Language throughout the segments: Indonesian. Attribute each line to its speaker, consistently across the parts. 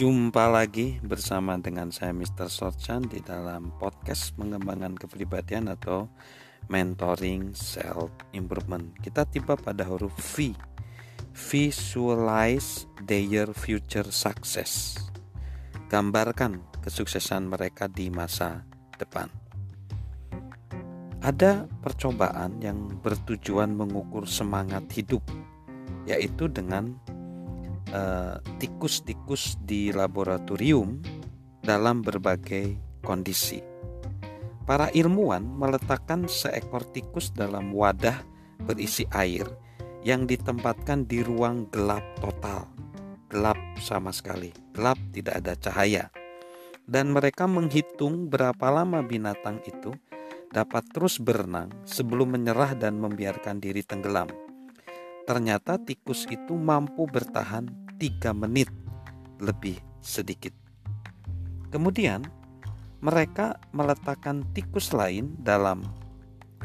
Speaker 1: Jumpa lagi bersama dengan saya Mr. Sorchan di dalam podcast pengembangan kepribadian atau mentoring self improvement. Kita tiba pada huruf V. Visualize their future success. Gambarkan kesuksesan mereka di masa depan. Ada percobaan yang bertujuan mengukur semangat hidup, yaitu dengan tikus-tikus uh, di laboratorium dalam berbagai kondisi. Para ilmuwan meletakkan seekor tikus dalam wadah berisi air yang ditempatkan di ruang gelap total. Gelap sama sekali, gelap tidak ada cahaya. Dan mereka menghitung berapa lama binatang itu dapat terus berenang sebelum menyerah dan membiarkan diri tenggelam. Ternyata tikus itu mampu bertahan 3 menit lebih sedikit. Kemudian mereka meletakkan tikus lain dalam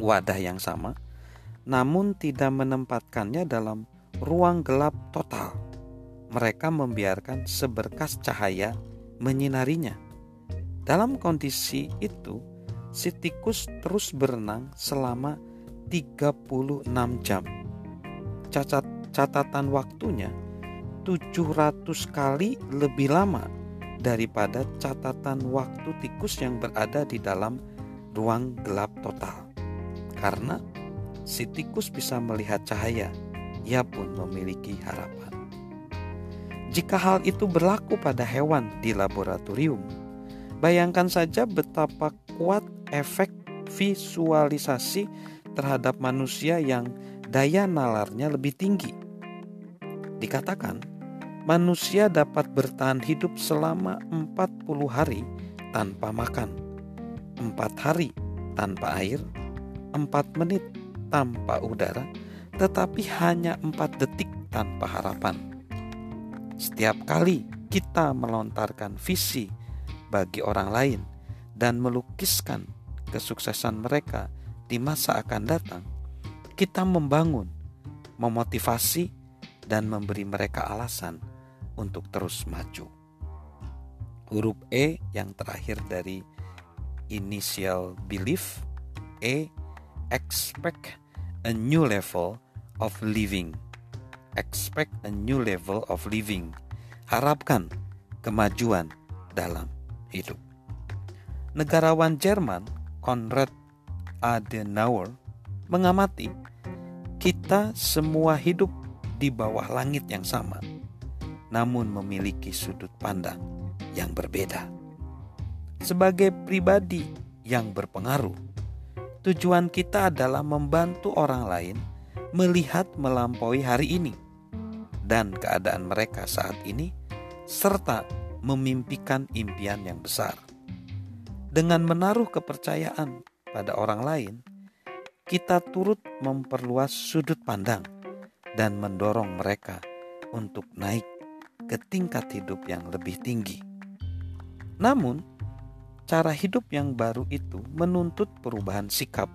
Speaker 1: wadah yang sama, namun tidak menempatkannya dalam ruang gelap total. Mereka membiarkan seberkas cahaya menyinarinya. Dalam kondisi itu, si tikus terus berenang selama 36 jam cacat, catatan waktunya 700 kali lebih lama daripada catatan waktu tikus yang berada di dalam ruang gelap total. Karena si tikus bisa melihat cahaya, ia pun memiliki harapan. Jika hal itu berlaku pada hewan di laboratorium, bayangkan saja betapa kuat efek visualisasi terhadap manusia yang daya nalarnya lebih tinggi. Dikatakan, manusia dapat bertahan hidup selama 40 hari tanpa makan, 4 hari tanpa air, 4 menit tanpa udara, tetapi hanya 4 detik tanpa harapan. Setiap kali kita melontarkan visi bagi orang lain dan melukiskan kesuksesan mereka di masa akan datang, kita membangun, memotivasi, dan memberi mereka alasan untuk terus maju. Huruf E yang terakhir dari initial belief, E expect a new level of living. Expect a new level of living. Harapkan kemajuan dalam hidup. Negarawan Jerman Konrad Adenauer mengamati kita semua hidup di bawah langit yang sama, namun memiliki sudut pandang yang berbeda. Sebagai pribadi yang berpengaruh, tujuan kita adalah membantu orang lain melihat melampaui hari ini dan keadaan mereka saat ini, serta memimpikan impian yang besar. Dengan menaruh kepercayaan pada orang lain, kita turut memperluas sudut pandang dan mendorong mereka untuk naik ke tingkat hidup yang lebih tinggi. Namun, cara hidup yang baru itu menuntut perubahan sikap.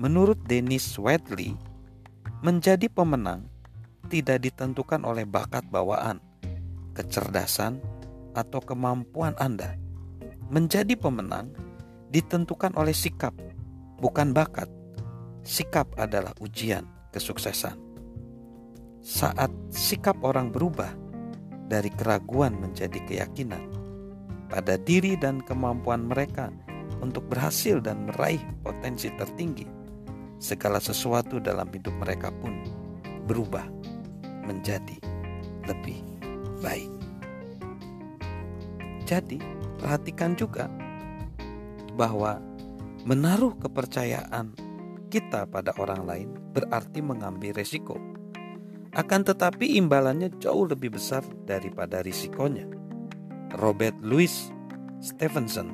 Speaker 1: Menurut Dennis Wedley, menjadi pemenang tidak ditentukan oleh bakat bawaan, kecerdasan, atau kemampuan Anda. Menjadi pemenang ditentukan oleh sikap, bukan bakat sikap adalah ujian kesuksesan. Saat sikap orang berubah dari keraguan menjadi keyakinan pada diri dan kemampuan mereka untuk berhasil dan meraih potensi tertinggi, segala sesuatu dalam hidup mereka pun berubah menjadi lebih baik. Jadi, perhatikan juga bahwa menaruh kepercayaan kita pada orang lain berarti mengambil resiko. Akan tetapi imbalannya jauh lebih besar daripada risikonya. Robert Louis Stevenson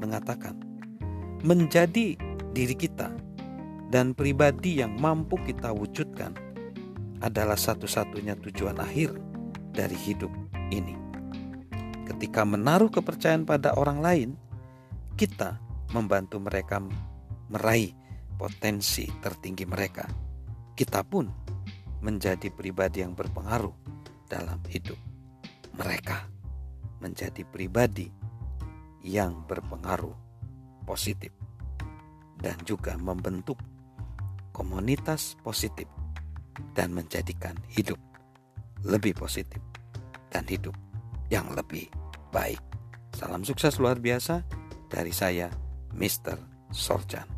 Speaker 1: mengatakan, menjadi diri kita dan pribadi yang mampu kita wujudkan adalah satu-satunya tujuan akhir dari hidup ini. Ketika menaruh kepercayaan pada orang lain, kita membantu mereka meraih potensi tertinggi mereka, kita pun menjadi pribadi yang berpengaruh dalam hidup mereka. menjadi pribadi yang berpengaruh positif dan juga membentuk komunitas positif dan menjadikan hidup lebih positif dan hidup yang lebih baik. Salam sukses luar biasa dari saya, Mr. Sorjan.